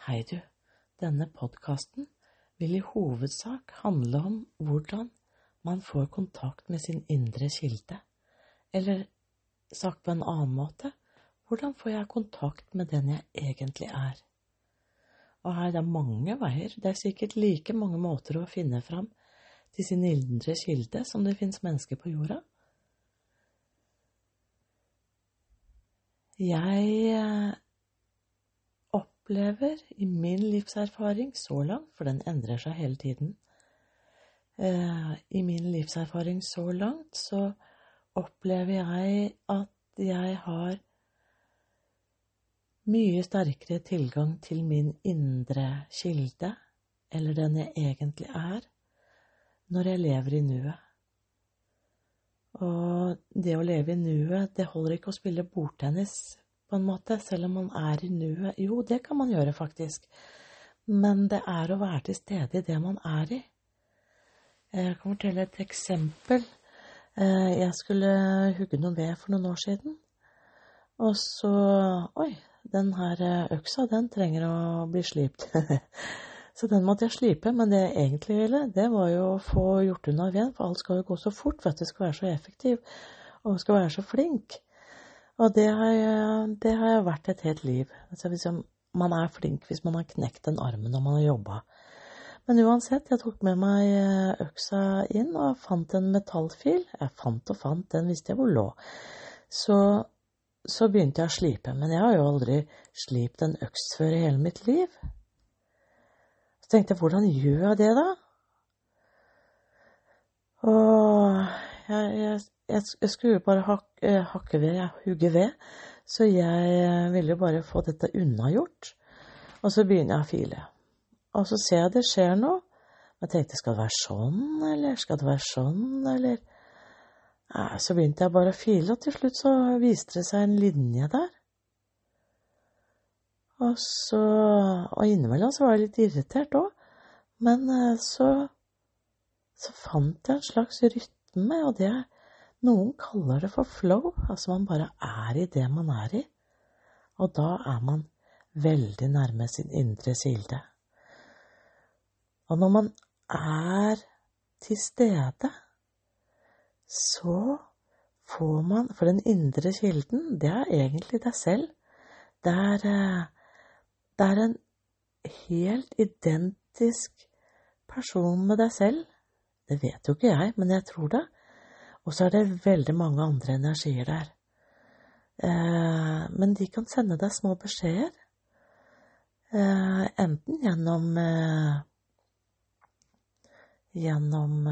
Hei, du. Denne podkasten vil i hovedsak handle om hvordan man får kontakt med sin indre kilde. Eller sagt på en annen måte, hvordan får jeg kontakt med den jeg egentlig er? Og her er det mange veier, det er sikkert like mange måter å finne fram til sin indre kilde som det finnes mennesker på jorda. Jeg eh, opplever i min livserfaring så langt, for den endrer seg hele tiden eh, I min livserfaring så langt så opplever jeg at jeg har mye sterkere tilgang til min indre kilde, eller den jeg egentlig er, når jeg lever i nuet. Og det å leve i nuet, det holder ikke å spille bordtennis, på en måte, selv om man er i nuet. Jo, det kan man gjøre, faktisk. Men det er å være til stede i det man er i. Jeg kan fortelle et eksempel. Eh, jeg skulle hugge noe ved for noen år siden. Og så Oi, den her eh, øksa, den trenger å bli slipt. så den måtte jeg slipe. Men det jeg egentlig ville, det var jo å få gjort unna veden. For alt skal jo gå så fort for at det skal være så effektiv. Og skal være så flink. Og det har jeg, det har vært et helt liv. Altså, man er flink hvis man har knekt den armen når man har jobba. Men uansett, jeg tok med meg eh, øksa inn og fant en metallfil. Jeg fant og fant, den visste jeg hvor lå. Så så begynte jeg å slipe. Men jeg har jo aldri slipt en øks før i hele mitt liv. Så tenkte jeg, hvordan gjør jeg det, da? Og jeg, jeg, jeg, skulle bare hak, eh, hakke ved, hugge ved, så jeg ville jo bare få dette unnagjort. Og så begynner jeg å file. Og så ser jeg det skjer noe. Jeg tenkte, skal det være sånn, eller skal det være sånn, eller så begynte jeg bare å file, og til slutt så viste det seg en linje der. Og så Og innimellom så var jeg litt irritert òg, men eh, så så fant jeg en slags rytme, og det Noen kaller det for flow, altså man bare er i det man er i. Og da er man veldig nærme sin indre kilde. Og når man er til stede så får man For den indre kilden, det er egentlig deg selv. Det er, eh, det er en helt identisk person med deg selv. Det vet jo ikke jeg, men jeg tror det. Og så er det veldig mange andre energier der. Eh, men de kan sende deg små beskjeder. Eh, enten gjennom Gjennom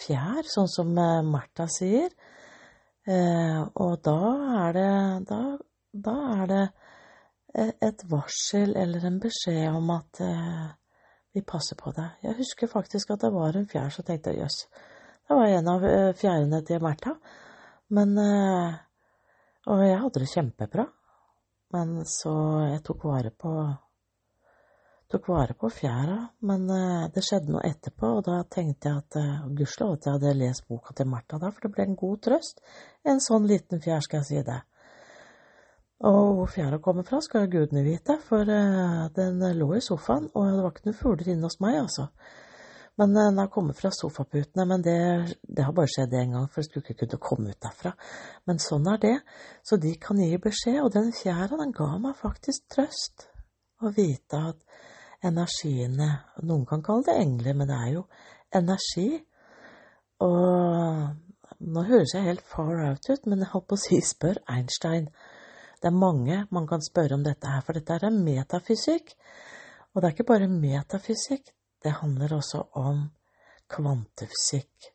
fjær, sånn som eh, Martha sier. Eh, og da er det da, da, er det eh, et varsel eller en beskjed om at vi passer på deg. Jeg husker faktisk at det var en fjær, som tenkte jøss. jøss, det var en av fjærene til Märtha. Men Og jeg hadde det kjempebra. Men så jeg tok vare på tok vare på fjæra, men uh, det skjedde noe etterpå, og da tenkte jeg at gudskjelov at jeg hadde lest boka til Martha da, for det ble en god trøst. En sånn liten fjær, skal jeg si det. Og hvor fjæra kommer fra, skal gudene vite, for den lå i sofaen, og det var ikke noen fugler inne hos meg, altså. Men den har kommet fra sofaputene, men det, det har bare skjedd én gang, for jeg skulle ikke kunne komme ut derfra. Men sånn er det, så de kan gi beskjed, og den fjæra, den ga meg faktisk trøst. Å vite at energiene Noen kan kalle det engler, men det er jo energi. Og nå høres jeg helt far out ut, men jeg holdt på å si spør Einstein. Det er mange man kan spørre om dette her, for dette er metafysikk. Og det er ikke bare metafysikk, det handler også om kvantefysikk.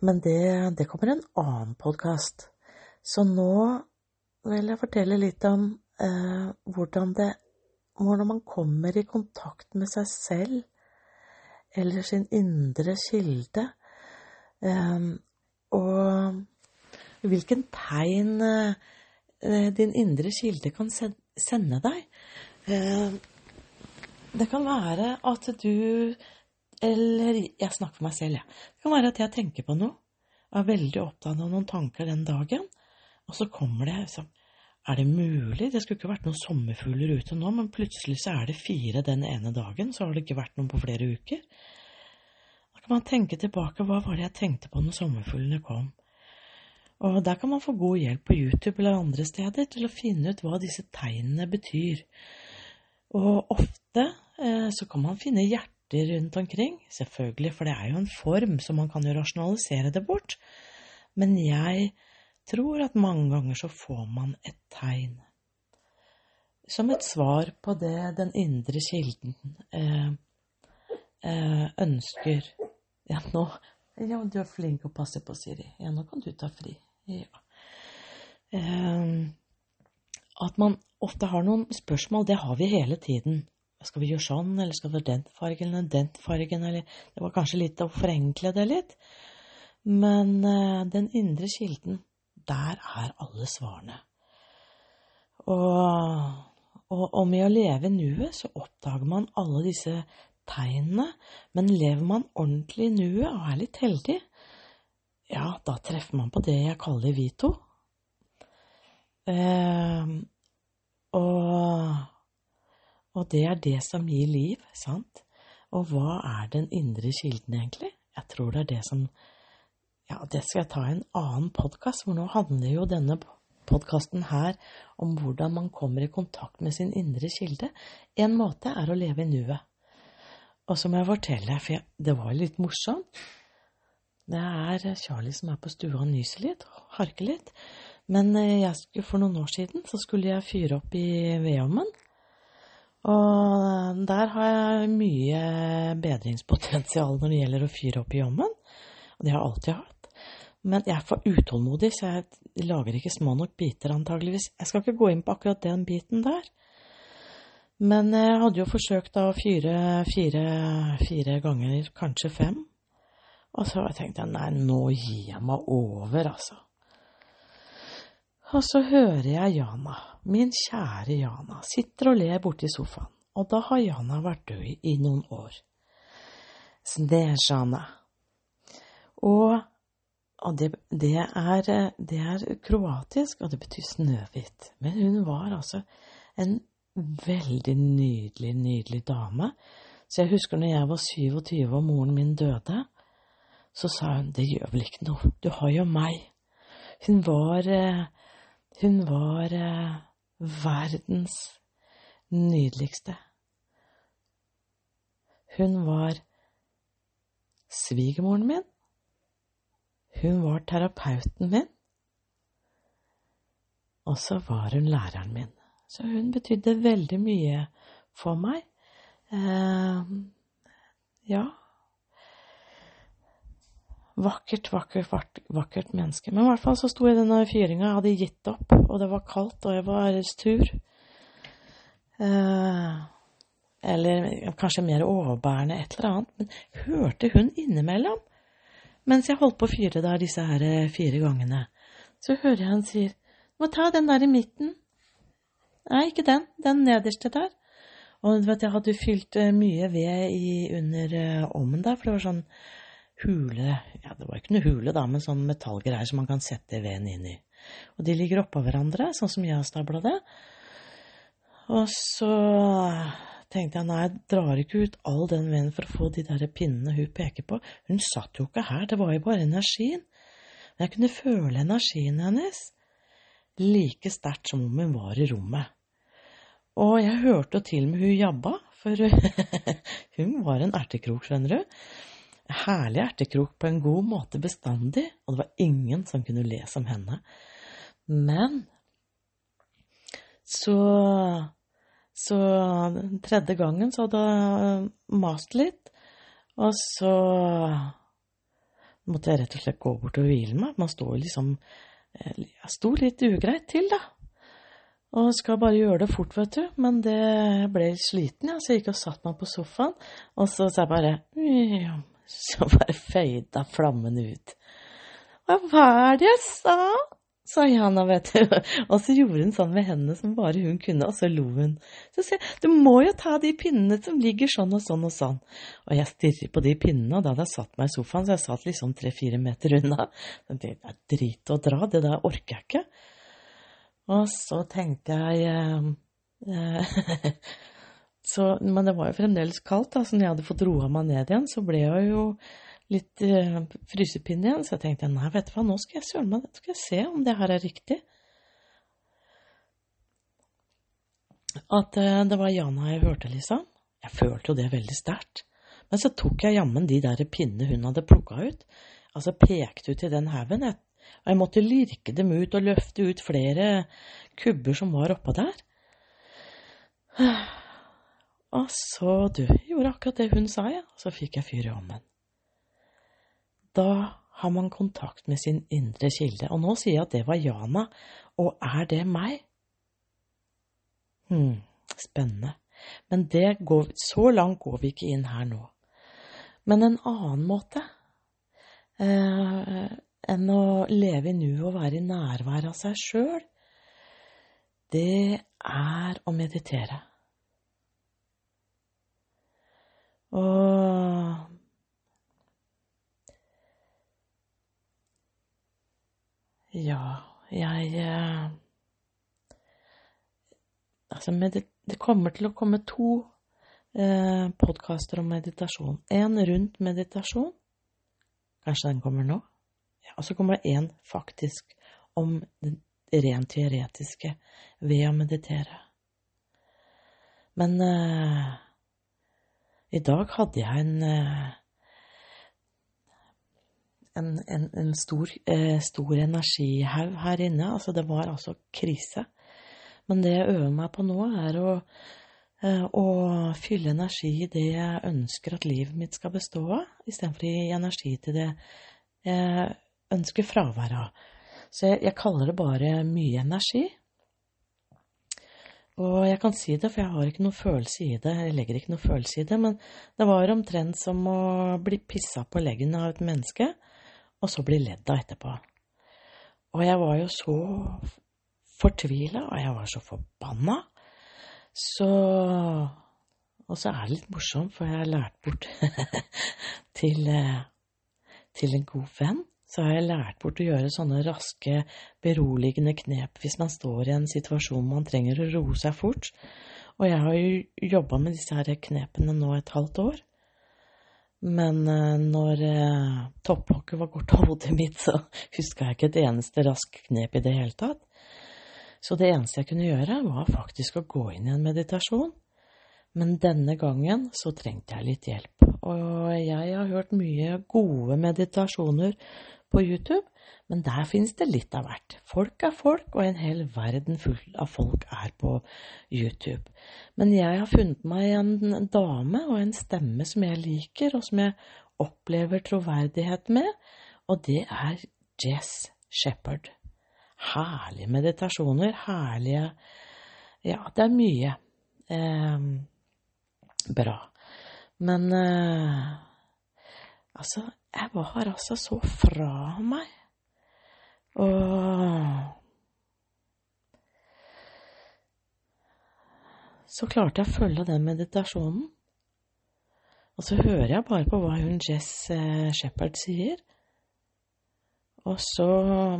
Men det, det kommer en annen podkast. Så nå vil jeg fortelle litt om eh, hvordan det hvordan man kommer i kontakt med seg selv eller sin indre kilde, Eh, og hvilken tegn eh, din indre kilde kan sende deg. Det kan være at du Eller jeg snakker for meg selv, jeg. Ja. Det kan være at jeg tenker på noe, og er veldig opptatt av noen tanker den dagen, og så kommer det liksom er det mulig? Det skulle ikke vært noen sommerfugler ute nå, men plutselig så er det fire den ene dagen, så har det ikke vært noen på flere uker. Da kan man tenke tilbake, hva var det jeg tenkte på når sommerfuglene kom? Og der kan man få god hjelp på YouTube eller andre steder til å finne ut hva disse tegnene betyr. Og ofte eh, så kan man finne hjerter rundt omkring, selvfølgelig, for det er jo en form, så man kan jo rasjonalisere det bort. Men jeg tror at mange ganger så får man et tegn. Som et svar på det den indre kilden eh, eh, ønsker. Ja, nå ja, du er flink å passe på, Siri. Ja, nå kan du ta fri. Ja. Eh, at man ofte har noen spørsmål, det har vi hele tiden. Skal vi gjøre sånn, eller skal vi ha den fargen eller den fargen, eller Det var kanskje litt å forenkle det litt. Men eh, den indre kilden, der er alle svarene. Og, og, og med å leve i nuet, så oppdager man alle disse tegnene. Men lever man ordentlig i nuet og er litt heldig, ja, da treffer man på det jeg kaller Vito. Eh, og, og det er det som gir liv, sant? Og hva er den indre kilden, egentlig? Jeg tror det er det som ja, det skal jeg ta i en annen podkast, for nå handler jo denne podkasten her om hvordan man kommer i kontakt med sin indre kilde. En måte er å leve i nuet. Og så må jeg fortelle, for jeg, det var litt morsomt. Det er Charlie som er på stua og nyser litt, harker litt. Men jeg skulle, for noen år siden så skulle jeg fyre opp i vedovnen. Og der har jeg mye bedringspotensial når det gjelder å fyre opp i ovnen. Og det har jeg alltid hatt. Men jeg er for utålmodig, så jeg lager ikke små nok biter, antageligvis. Jeg skal ikke gå inn på akkurat den biten der. Men jeg hadde jo forsøkt da å fyre fire, fire ganger, kanskje fem. Og så tenkte jeg nei, nå gir jeg meg over, altså. Og så hører jeg Jana, min kjære Jana, sitter og ler borti sofaen. Og da har Jana vært død i noen år. Snesjana. Og og det, det, er, det, er, kroatisk, og det betyr snøhvit. Men hun var altså en veldig nydelig, nydelig dame. Så jeg husker når jeg var 27 og moren min døde, så sa hun det gjør vel ikke noe, du har jo meg. Hun var Hun var verdens nydeligste. Hun var svigermoren min hun var terapeuten min, og så var hun læreren min. Så hun betydde veldig mye for meg. Eh, ja Vakkert, vakkert, vakkert, menneske. Men i hvert fall så sto jeg i denne fyringa, jeg hadde gitt opp, og det var kaldt, og jeg var sur. Eh, eller kanskje mer overbærende, et eller annet. Men hørte hun innimellom mens jeg holdt på å fyre der disse her eh, fire gangene, så hører jeg han sier må ta den der i midten. Nei, ikke den. Den nederste der. Og du vet, jeg hadde fylt eh, mye ved i, under uh, ommen der, for det var sånn hule Ja, det var ikke noe hule, da, men sånn metallgreier som man kan sette veden inn i. Og de ligger oppå hverandre, sånn som jeg har stabla det. Og så tenkte jeg nei, jeg drar ikke ut all den veden for å få de der pinnene hun peker på. Hun satt jo ikke her, det var jo bare energien. Men jeg kunne føle energien hennes like sterkt som om hun var i rommet. Og jeg hørte jo til med hun jabba, for hun var en ertekrok, skjønner du. Herlig ertekrok på en god måte bestandig, og det var ingen som kunne le som henne. Men så så den tredje gangen så hadde jeg mast litt, og så måtte jeg rett og slett gå bort og hvile meg. Man står liksom eh, Jeg sto litt ugreit til, da. Og skal bare gjøre det fort, vet du. Men det ble sliten, ja, så jeg gikk og satte meg på sofaen. Og så sa jeg bare Så bare føyda flammen ut. Hva var det jeg sa? sa Jana, vet du. Og så gjorde hun sånn med hendene som bare hun kunne, og så lo hun. Så sier jeg, du må jo ta de pinnene som ligger sånn og sånn og sånn. Og jeg stirrer på de pinnene, og da hadde jeg satt meg i sofaen, så jeg satt liksom tre-fire meter unna. Så det er drit å dra, det der orker jeg ikke. Og så tenkte jeg eh, så, Men det var jo fremdeles kaldt, da, så når jeg hadde fått roa meg ned igjen, så ble jeg jo litt eh, frysepinne igjen. Så jeg tenkte nei, vet du hva, nå skal jeg søren meg, skal jeg se om det her er riktig. At eh, det var Jana jeg hørte, liksom. Jeg følte jo det veldig sterkt. Men så tok jeg jammen de der pinnene hun hadde plukka ut, altså pekte ut i den haugen, og jeg måtte lirke dem ut og løfte ut flere kubber som var oppå der. Og så, du, gjorde akkurat det hun sa, ja, og så fikk jeg fyr i ovnen. Da har man kontakt med sin indre kilde, og nå sier jeg at det var Jana, og er det meg? Hm, spennende. Men går, så langt går vi ikke inn her nå. Men en annen måte eh, enn å leve i nuet og være i nærvær av seg sjøl, det er å meditere. Og Ja, jeg eh, Altså, det kommer til å komme to eh, podkaster om meditasjon. En rundt meditasjon. Kanskje den kommer nå? Ja, og så kommer det en faktisk om det rent teoretiske ved å meditere. Men eh, i dag hadde jeg en eh, en, en, en, stor, eh, stor energihaug her inne. Altså, det var altså krise. Men det jeg øver meg på nå, er å, eh, å fylle energi i det jeg ønsker at livet mitt skal bestå av, istedenfor gi energi til det jeg ønsker fravær av. Så jeg, jeg kaller det bare mye energi. Og jeg kan si det, for jeg har ikke noe følelse i det. Jeg legger ikke noe følelse i det, men det var omtrent som å bli pissa på leggen av et menneske, og så bli ledd av etterpå. Og jeg var jo så fortvila, og jeg var så forbanna. Så Og så er det litt morsomt, for jeg har lært bort til, eh, til en god venn så har jeg lært bort å gjøre sånne raske, beroligende knep hvis man står i en situasjon man trenger å roe seg fort. Og jeg har jo jobba med disse her knepene nå et halvt år. Men uh, når topplokket var gått av hodet mitt, så huska jeg ikke et eneste raskt knep i det hele tatt. Så det eneste jeg kunne gjøre, var faktisk å gå inn i en meditasjon. Men denne gangen så trengte jeg litt hjelp. Og jeg har hørt mye gode meditasjoner på YouTube, men der finnes det litt av hvert. Folk er folk, og en hel verden full av folk er på YouTube. Men jeg har funnet meg en dame og en stemme som jeg liker, og som jeg opplever troverdighet med, og det er Jess Shepherd. Herlige meditasjoner, herlige Ja, det er mye eh, bra. Men eh, altså, jeg var altså så fra meg. Og Så klarte jeg å følge den meditasjonen. Og så hører jeg bare på hva hun Jess eh, Shepherd sier. Og så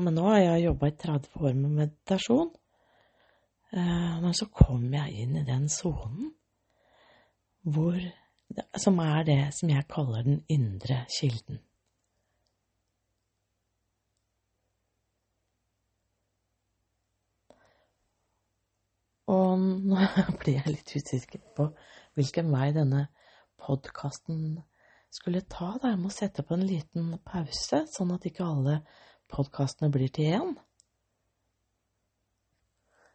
Men nå har jeg jobba i 30 år med meditasjon. Eh, men så kom jeg inn i den sonen hvor som er det som jeg kaller den indre kilden. Og nå blir jeg litt usikker på hvilken vei denne podkasten skulle ta. Da. Jeg må sette på en liten pause, sånn at ikke alle podkastene blir til én.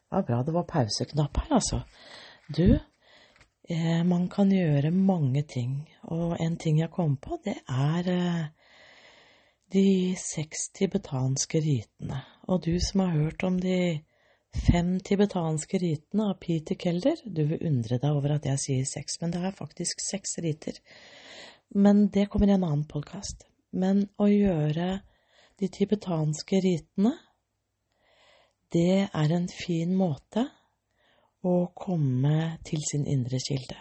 Det var bra det var pauseknapp her, altså. Du, man kan gjøre mange ting, og en ting jeg kom på, det er eh, de seks tibetanske ritene. Og du som har hørt om de fem tibetanske ritene av Peter Kelder, du vil undre deg over at jeg sier seks, men det er faktisk seks riter. Men det kommer i en annen podkast. Men å gjøre de tibetanske ritene, det er en fin måte å komme til sin indre kilde.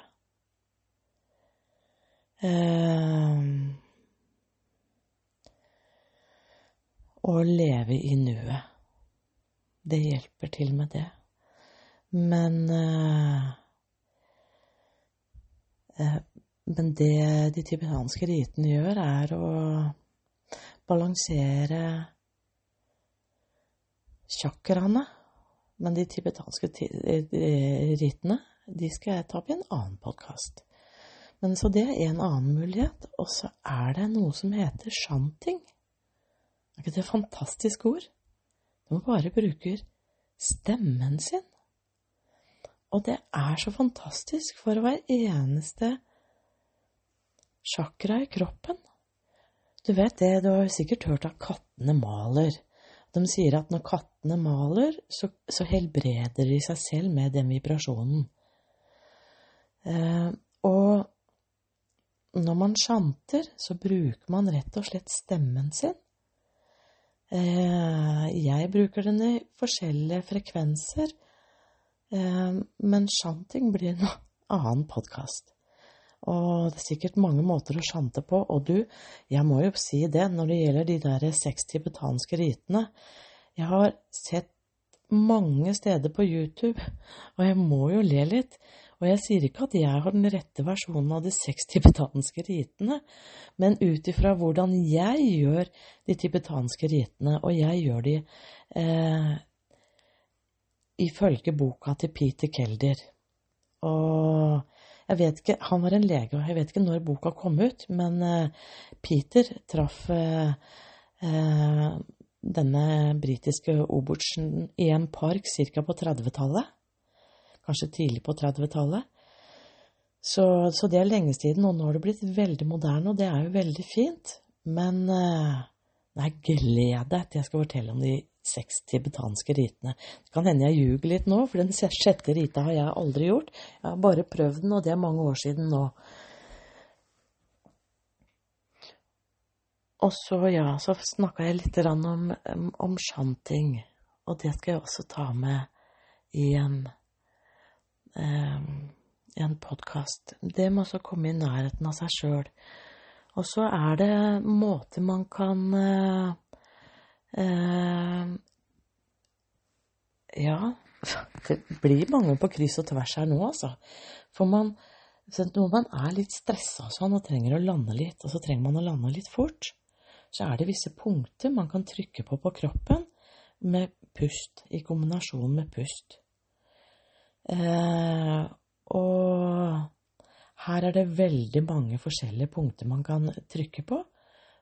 Uh, å leve i nuet. det hjelper til med det. Men uh, uh, Men det de tibetanske ritene gjør, er å balansere chakraene. Men de tibetanske rittene, de skal jeg ta opp i en annen podkast. Men så det er en annen mulighet. Og så er det noe som heter shanting. Er ikke det et fantastisk ord? De bare bruker stemmen sin. Og det er så fantastisk, for hver eneste chakra i kroppen. Du vet det, du har sikkert hørt at kattene maler. De sier at når kattene maler, så, så helbreder de seg selv med den vibrasjonen. Eh, og når man sjanter, så bruker man rett og slett stemmen sin. Eh, jeg bruker den i forskjellige frekvenser, eh, men sjanting blir en annen podkast. Og det er sikkert mange måter å sjante på. Og du, jeg må jo si det når det gjelder de der seks tibetanske ritene. Jeg har sett mange steder på YouTube, og jeg må jo le litt. Og jeg sier ikke at jeg har den rette versjonen av de seks tibetanske ritene, men ut ifra hvordan jeg gjør de tibetanske ritene, og jeg gjør de eh, ifølge boka til Peter Kelder. Og jeg vet ikke, Han var en lege, og jeg vet ikke når boka kom ut, men eh, Peter traff eh, eh, denne britiske obersten i en park ca. på 30-tallet kanskje tidlig på 30-tallet. Så, så, det er lenge siden, og nå har det blitt veldig moderne, og det er jo veldig fint. Men eh, nei, gled deg til jeg skal fortelle om de seks tibetanske ritene. Det kan hende jeg ljuger litt nå, for den sjette rita har jeg aldri gjort. Jeg har bare prøvd den, og det er mange år siden nå. Og så, ja, så snakka jeg litt om, om shanting, og det skal jeg også ta med i en um, en podkast. Det må også komme i nærheten av seg sjøl. Og så er det måter man kan uh, uh, Ja, det blir mange på kryss og tvers her nå, altså. For man, når man er litt stressa sånn og trenger å lande litt, og så trenger man å lande litt fort, så er det visse punkter man kan trykke på på kroppen med pust, i kombinasjon med pust. Eh, og her er det veldig mange forskjellige punkter man kan trykke på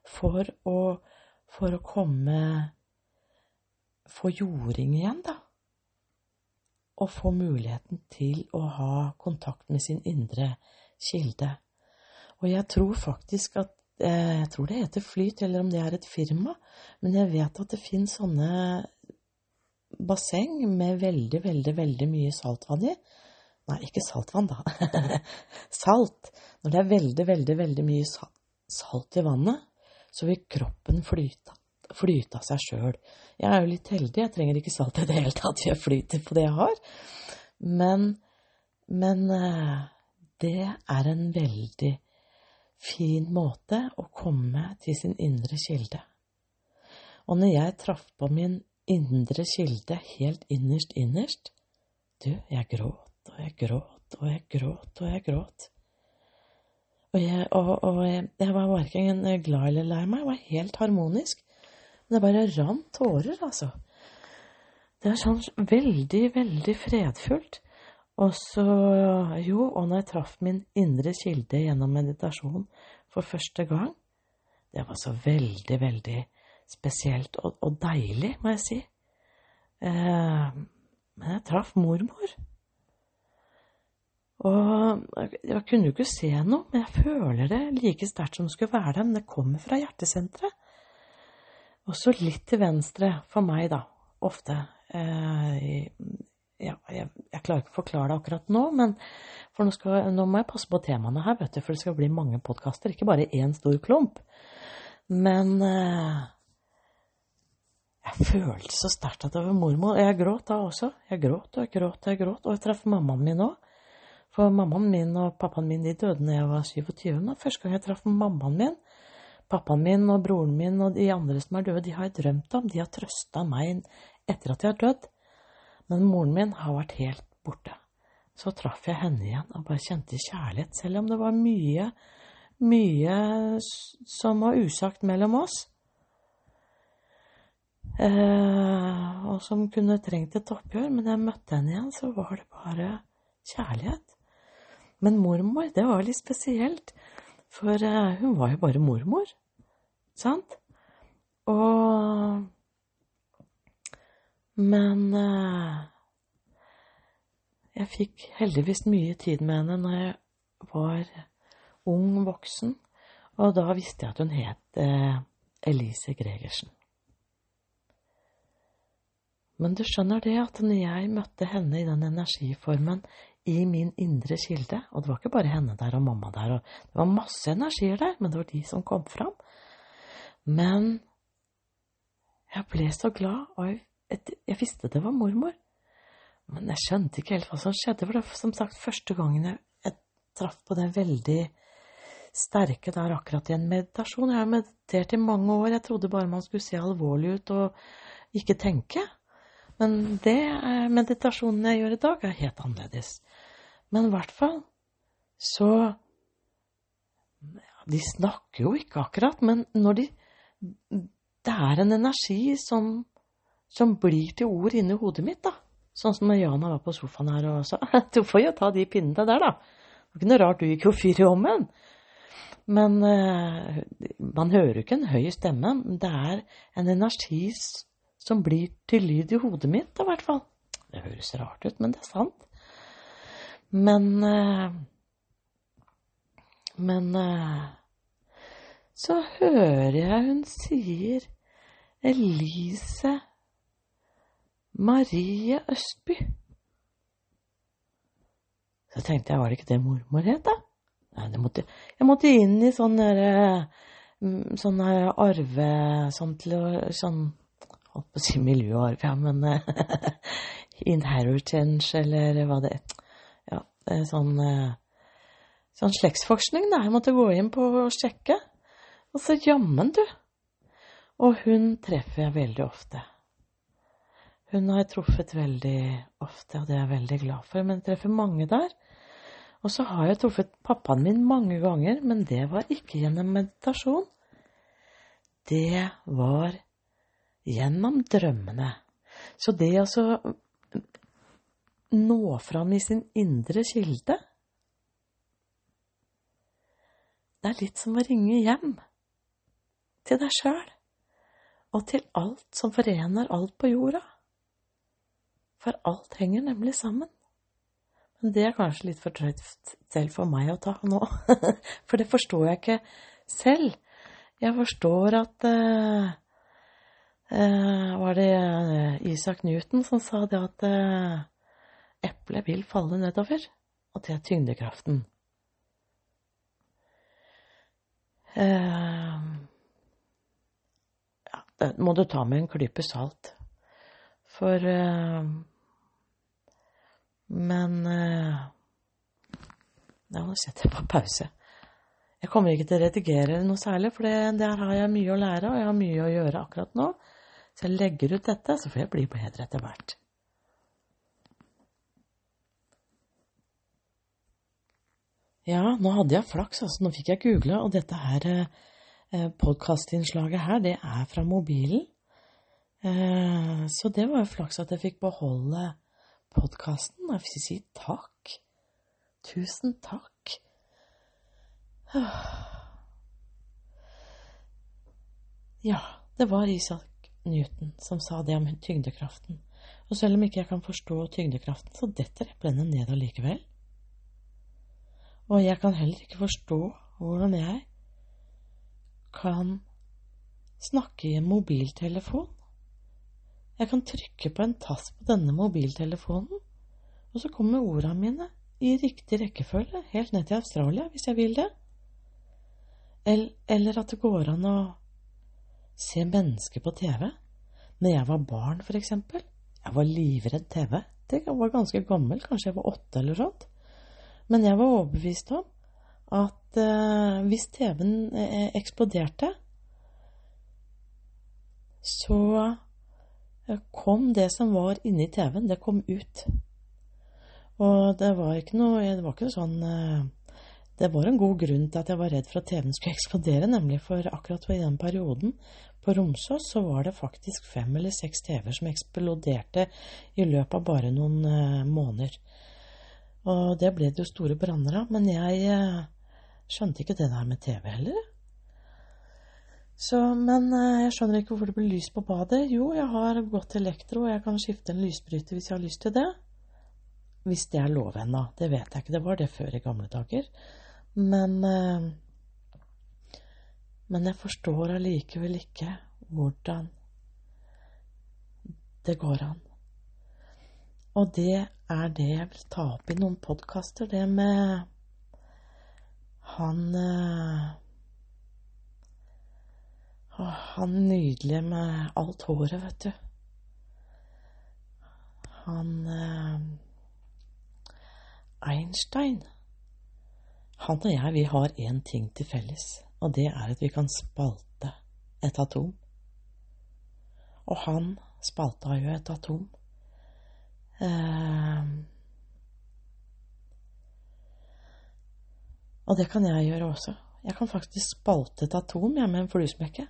for å, for å komme Få jording igjen, da. Og få muligheten til å ha kontakt med sin indre kilde. Og jeg tror faktisk at Jeg tror det heter Flyt, eller om det er et firma, men jeg vet at det finnes sånne basseng med veldig, veldig, veldig mye saltvann i. Nei, ikke saltvann, da. salt. Når det er veldig, veldig, veldig mye salt i vannet, så vil kroppen flyte, flyte av seg sjøl. Jeg er jo litt heldig, jeg trenger ikke salt i det hele tatt, jeg flyter på det jeg har. Men, men eh, det er en veldig fin måte å komme til sin indre kilde. Og når jeg traff på min indre kilde helt innerst, innerst. Du, jeg gråt og jeg gråt og jeg gråt og jeg gråt. Og jeg, og, og jeg, jeg var verken glad eller lei meg, jeg var helt harmonisk. Men det bare rant tårer, altså. Det er sånn veldig, veldig fredfullt. Og så, jo, og når jeg traff min indre kilde gjennom meditasjon for første gang, det var så veldig, veldig spesielt og, og deilig, må jeg si. Eh, men jeg traff mormor. Og jeg kunne jo ikke se noe, men jeg føler det like sterkt som det skulle være det. Men det kommer fra hjertesenteret. Og så litt til venstre for meg, da. Ofte. Eh, ja, jeg, jeg, klarer ikke å forklare det akkurat nå, men for nå, skal, nå må jeg passe på temaene her, vet du, for det skal bli mange podkaster, ikke bare én stor klump. Men eh, jeg følte så sterkt at det var mormor. Jeg gråt da også. Jeg gråt og jeg gråt og jeg gråt. Og jeg traff mammaen min òg. For mammaen min og pappaen min de døde da jeg var 27. Men første gang jeg traff mammaen min, pappaen min og broren min og de andre som er døde, de har jeg drømt om. De har trøsta meg etter at jeg har dødd. Men moren min har vært helt borte. Så traff jeg henne igjen og bare kjente kjærlighet, selv om det var mye, mye som var usagt mellom oss. Eh, og som kunne trengt et oppgjør, men jeg møtte henne igjen, så var det bare kjærlighet. Men mormor, det var litt spesielt, for eh, hun var jo bare mormor, sant? Og Men eh, jeg fikk heldigvis mye tid med henne når jeg var ung voksen, og da visste jeg at hun het eh, Elise Gregersen. Men du skjønner det at når jeg møtte henne i den energiformen i min indre kilde, og det var ikke bare henne der og mamma der, og det var masse energier der, men det var de som kom fram. Men jeg ble så glad, og jeg, jeg visste det var mormor. Men jeg skjønte ikke helt hva som skjedde, for det var som sagt første gangen jeg, jeg traff på det veldig sterke der akkurat i en meditasjon. Jeg har meditert i mange år, jeg trodde bare man skulle se alvorlig ut og ikke tenke. Men det meditasjonen jeg gjør i dag, er helt annerledes. Men i hvert fall så De snakker jo ikke akkurat, men når de Det er en energi som, som blir til ord inni hodet mitt, da. Sånn som når Jana var på sofaen her og sa Du får jo ta de pinnene der, da. Det var ikke noe rart du gikk og fyr i ommen. Men uh, man hører jo ikke en høy stemme. Det er en energi som blir til lyd i hodet mitt, i hvert fall. Det høres rart ut, men det er sant. Men uh, Men uh, så hører jeg hun sier Elise Marie Østby. Så tenkte jeg, var det ikke det mormor het, da? Nei, det måtte, jeg måtte inn i sånn derre Sånn arve Sånn til å Sånn Holdt på å si miljøarv, ja, men Inheritance, eller hva det. Ja, sånn Sånn slektsforskning, da. Jeg måtte gå inn på og sjekke. Og så jammen, du. Og hun treffer jeg veldig ofte. Hun har jeg truffet veldig ofte, og det er jeg veldig glad for. Men jeg treffer mange der. Og så har jeg truffet pappaen min mange ganger, men det var ikke gjennom meditasjon. Det var gjennom drømmene. Så det altså nå fram i sin indre kilde Det er litt som å ringe hjem til deg sjøl og til alt som forener alt på jorda. For alt henger nemlig sammen. Men det er kanskje litt for drøyt selv for meg å ta nå, for det forstår jeg ikke selv. Jeg forstår at uh, uh, Var det Isak Newton som sa det at uh, eplet vil falle nedover? Og det er tyngdekraften. Ja, det må du ta med en klype salt. For Men Ja, nå setter jeg på pause. Jeg kommer ikke til å redigere noe særlig, for der har jeg mye å lære, og jeg har mye å gjøre akkurat nå. Så jeg legger ut dette, så får jeg bli bedre etter hvert. Ja, nå hadde jeg flaks, altså. Nå fikk jeg google, og dette her eh, podkastinnslaget her, det er fra mobilen. Eh, så det var jo flaks at jeg fikk beholde podkasten. Jeg vil si takk. Tusen takk. Ja, det var Isak Newton som sa det om tyngdekraften. Og selv om ikke jeg kan forstå tyngdekraften, så detter eplene ned allikevel. Og jeg kan heller ikke forstå hvordan jeg kan snakke i en mobiltelefon. Jeg kan trykke på en tass på denne mobiltelefonen, og så kommer ordene mine i riktig rekkefølge helt ned til Australia, hvis jeg vil det. Eller at det går an å se mennesker på TV. Når jeg var barn, for eksempel. Jeg var livredd TV. Det var ganske gammel, kanskje jeg var åtte eller sånt. Men jeg var overbevist om at eh, hvis TV-en eh, eksploderte, så kom det som var inni TV-en, det kom ut. Og det var ikke noe Det var ikke sånn Det var en god grunn til at jeg var redd for at TV-en skulle eksplodere, nemlig for akkurat i den perioden på Romsås så var det faktisk fem eller seks TV-er som eksploderte i løpet av bare noen måneder. Og det ble det jo store branner av. Men jeg skjønte ikke det der med TV heller. Så, men eh, jeg skjønner ikke hvorfor det blir lys på badet. Jo, jeg har gått til elektro, og jeg kan skifte en lysbryter hvis jeg har lyst til det. Hvis det er lov ennå. Det vet jeg ikke. Det var det før i gamle dager. Men eh, Men jeg forstår allikevel ikke hvordan det går an. Og det er det jeg vil ta opp i noen podkaster, det med han eh, han nydelige med alt håret, vet du. Han eh, Einstein. Han og jeg, vi har én ting til felles, og det er at vi kan spalte et atom. Og han spalta jo et atom. Eh, og det kan jeg gjøre også. Jeg kan faktisk spalte et atom jeg, med en fluesmekke.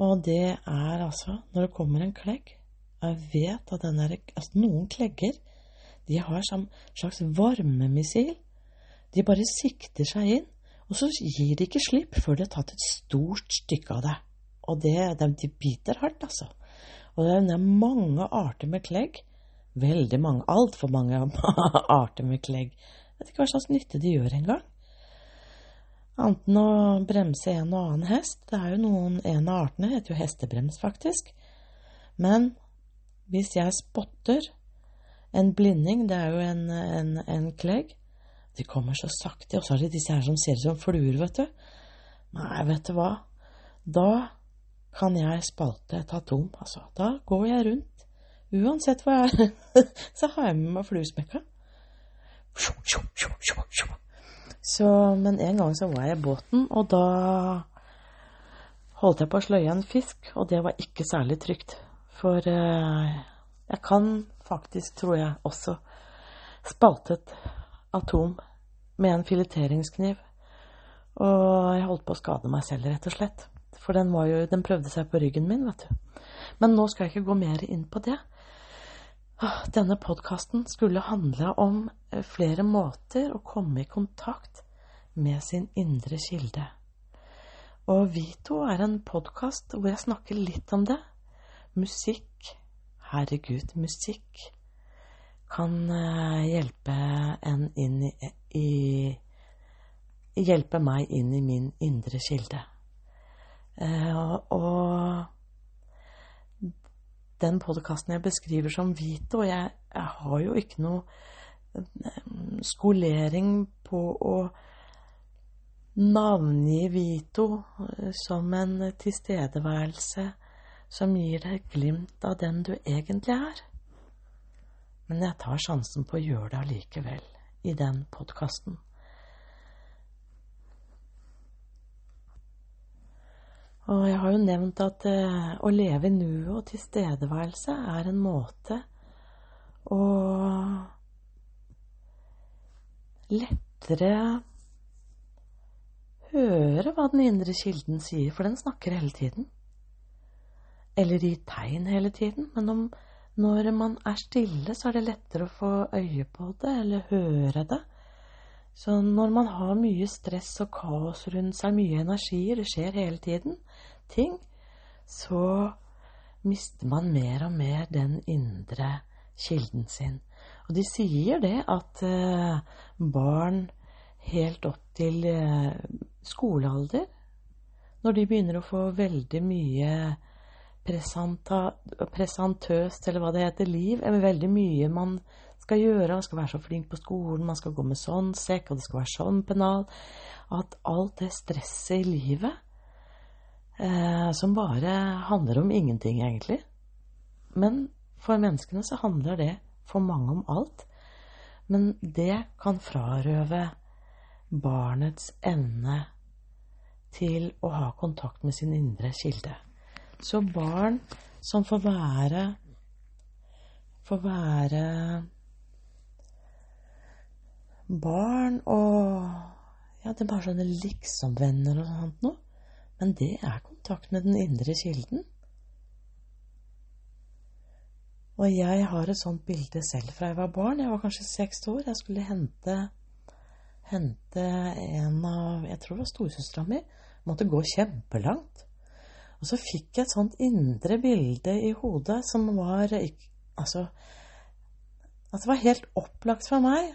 Og det er altså når det kommer en klegg Jeg vet at den er altså Noen klegger de har som slags varmemissil. De bare sikter seg inn, og så gir de ikke slipp før de har tatt et stort stykke av det. Og det, de biter hardt, altså. Og det er mange arter med klegg. Veldig mange, altfor mange arter med klegg. Jeg vet ikke hva slags nytte de gjør engang. Annet enn å bremse en og annen hest. Det er jo noen En av artene heter jo hestebrems, faktisk. Men hvis jeg spotter en blinding, det er jo en, en, en klegg De kommer så sakte. Og så er det disse her som ser ut som fluer, vet du. Nei, vet du hva. Da kan jeg spalte et atom, altså. Da går jeg rundt. Uansett hva jeg er, så har jeg med meg fluesmekka. Så, men en gang så var jeg i båten, og da holdt jeg på å sløye en fisk, og det var ikke særlig trygt. For eh, jeg kan faktisk, tror jeg, også spalte et atom med en fileteringskniv. Og jeg holdt på å skade meg selv, rett og slett. For den, jo, den prøvde seg på ryggen min, vet du. Men nå skal jeg ikke gå mer inn på det. Ah, denne podkasten skulle handle om eh, flere måter å komme i kontakt med sin indre kilde. Og Vito er en podkast hvor jeg snakker litt om det. Musikk, herregud, musikk kan eh, hjelpe en inn i, Hjelpe meg inn i min indre kilde. Eh, og den podkasten jeg beskriver som Vito. Jeg, jeg har jo ikke noe eh, skolering på å navngi Vito eh, som en tilstedeværelse som gir deg glimt av den du egentlig er. Men jeg tar sjansen på å gjøre det allikevel i den podkasten. Og jeg har jo nevnt at eh, å leve i nuet og tilstedeværelse er en måte å lettere høre hva den indre kilden sier, for den snakker hele tiden. Eller gir tegn hele tiden. Men om, når man er stille, så er det lettere å få øye på det eller høre det. Så når man har mye stress og kaos rundt seg, mye energier, det skjer hele tiden ting, så mister man mer og mer den indre kilden sin. Og de sier det at eh, barn helt opp til eh, skolealder, når de begynner å få veldig mye presentøst, eller hva det heter, liv, er veldig mye man skal gjøre. Man skal være så flink på skolen, man skal gå med sånn sekk, og det skal være sånn pennal. At alt det stresset i livet eh, som bare handler om ingenting, egentlig. Men for menneskene så handler det for mange om alt. Men det kan frarøve barnets evne til å ha kontakt med sin indre kilde. Så barn som får være Får være barn og Ja, det er bare sånne liksom-venner og sånt noe. Men det er kontakt med den indre kilden. Og jeg har et sånt bilde selv fra jeg var barn. Jeg var kanskje seks år. Jeg skulle hente, hente en av Jeg tror det var storesøstera mi. Måtte gå kjempelangt. Og så fikk jeg et sånt indre bilde i hodet som var Altså At det var helt opplagt for meg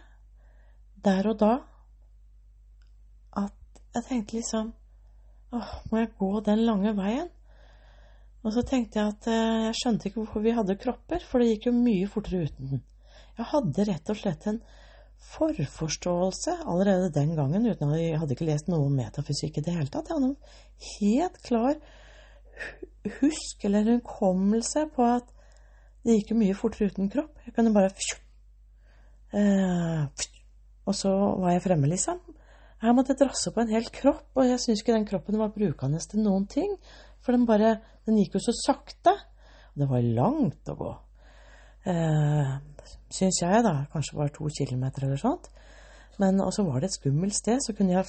der og da at jeg tenkte liksom Åh, må jeg gå den lange veien? Og så tenkte jeg at eh, jeg skjønte ikke hvorfor vi hadde kropper, for det gikk jo mye fortere uten den. Jeg hadde rett og slett en forforståelse allerede den gangen, uten at jeg hadde ikke lest noe om metafysikk i det hele tatt. Jeg hadde en helt klar husk eller hukommelse på at det gikk jo mye fortere uten kropp. Jeg kunne bare eh, Og så var jeg fremme, liksom. Jeg måtte drasse på en hel kropp, og jeg syns ikke den kroppen var brukende til noen ting. For den bare Den gikk jo så sakte. Og det var langt å gå. Eh, syns jeg, da. Kanskje var to kilometer eller sånt. Men også var det et skummelt sted, så kunne jeg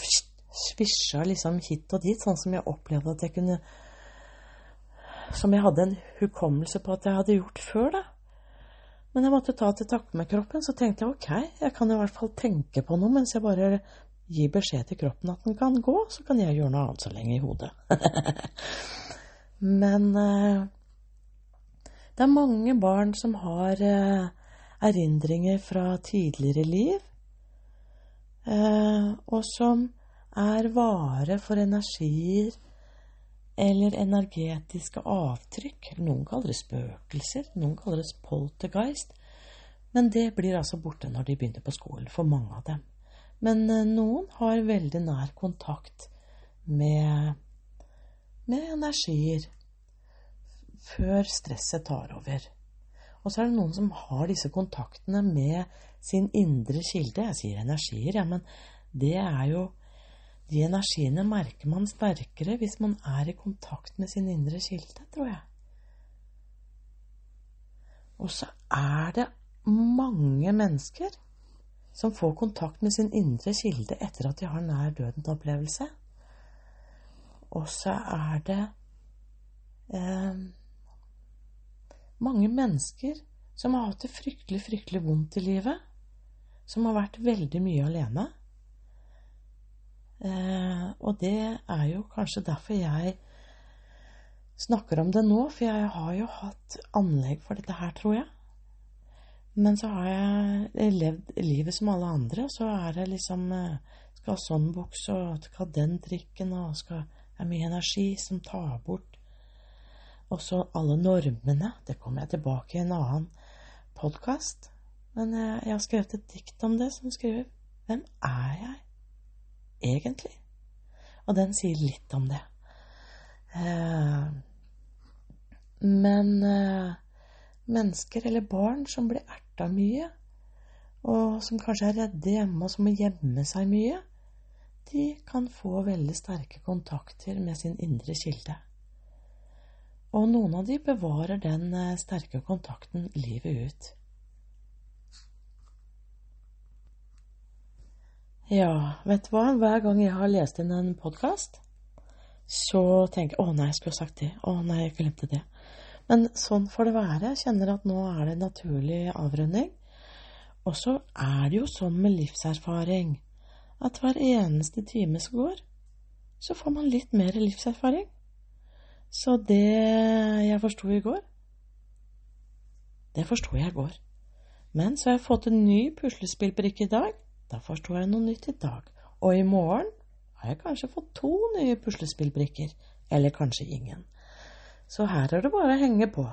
svisja liksom hit og dit, sånn som jeg opplevde at jeg kunne Som jeg hadde en hukommelse på at jeg hadde gjort før, da. Men jeg måtte ta til takke med kroppen, så tenkte jeg ok, jeg kan i hvert fall tenke på noe mens jeg bare gir beskjed til kroppen at den kan gå, så kan jeg gjøre noe annet så lenge i hodet. Men eh, det er mange barn som har eh, erindringer fra tidligere liv, eh, og som er vare for energier eller energetiske avtrykk. Noen kaller det spøkelser, noen kaller det poltergeist. Men det blir altså borte når de begynner på skolen, for mange av dem. Men noen har veldig nær kontakt med med energier før stresset tar over. Og så er det noen som har disse kontaktene med sin indre kilde. Jeg sier energier, ja, men det er jo De energiene merker man sterkere hvis man er i kontakt med sin indre kilde, tror jeg. Og så er det mange mennesker som får kontakt med sin indre kilde etter at de har nær døden-opplevelse. Og så er det eh, mange mennesker som har hatt det fryktelig, fryktelig vondt i livet. Som har vært veldig mye alene. Eh, og det er jo kanskje derfor jeg snakker om det nå, for jeg har jo hatt anlegg for dette her, tror jeg. Men så har jeg levd livet som alle andre, så er det liksom eh, Skal ha sånn bukse, og skal ha den trikken, og skal det er mye energi som tar bort også alle normene. Det kommer jeg tilbake i en annen podkast. Men jeg har skrevet et dikt om det som skriver Hvem er jeg egentlig? Og den sier litt om det. Eh, men eh, mennesker eller barn som blir erta mye, og som kanskje er redde hjemme, og som må gjemme seg mye, de kan få veldig sterke kontakter med sin indre kilde. Og noen av de bevarer den eh, sterke kontakten livet ut. Ja, vet du hva, hver gang jeg har lest inn en podkast, så tenker jeg 'Å nei, jeg skulle sagt det'. 'Å nei, jeg glemte det'. Men sånn får det være. Jeg kjenner at nå er det en naturlig avrunding. Og så er det jo sånn med livserfaring at hver eneste time som går, så får man litt mer livserfaring. Så det jeg forsto i går, det forsto jeg i går. Men så har jeg fått en ny puslespillbrikke i dag. Da forstår jeg noe nytt i dag. Og i morgen har jeg kanskje fått to nye puslespillbrikker. Eller kanskje ingen. Så her er det bare å henge på.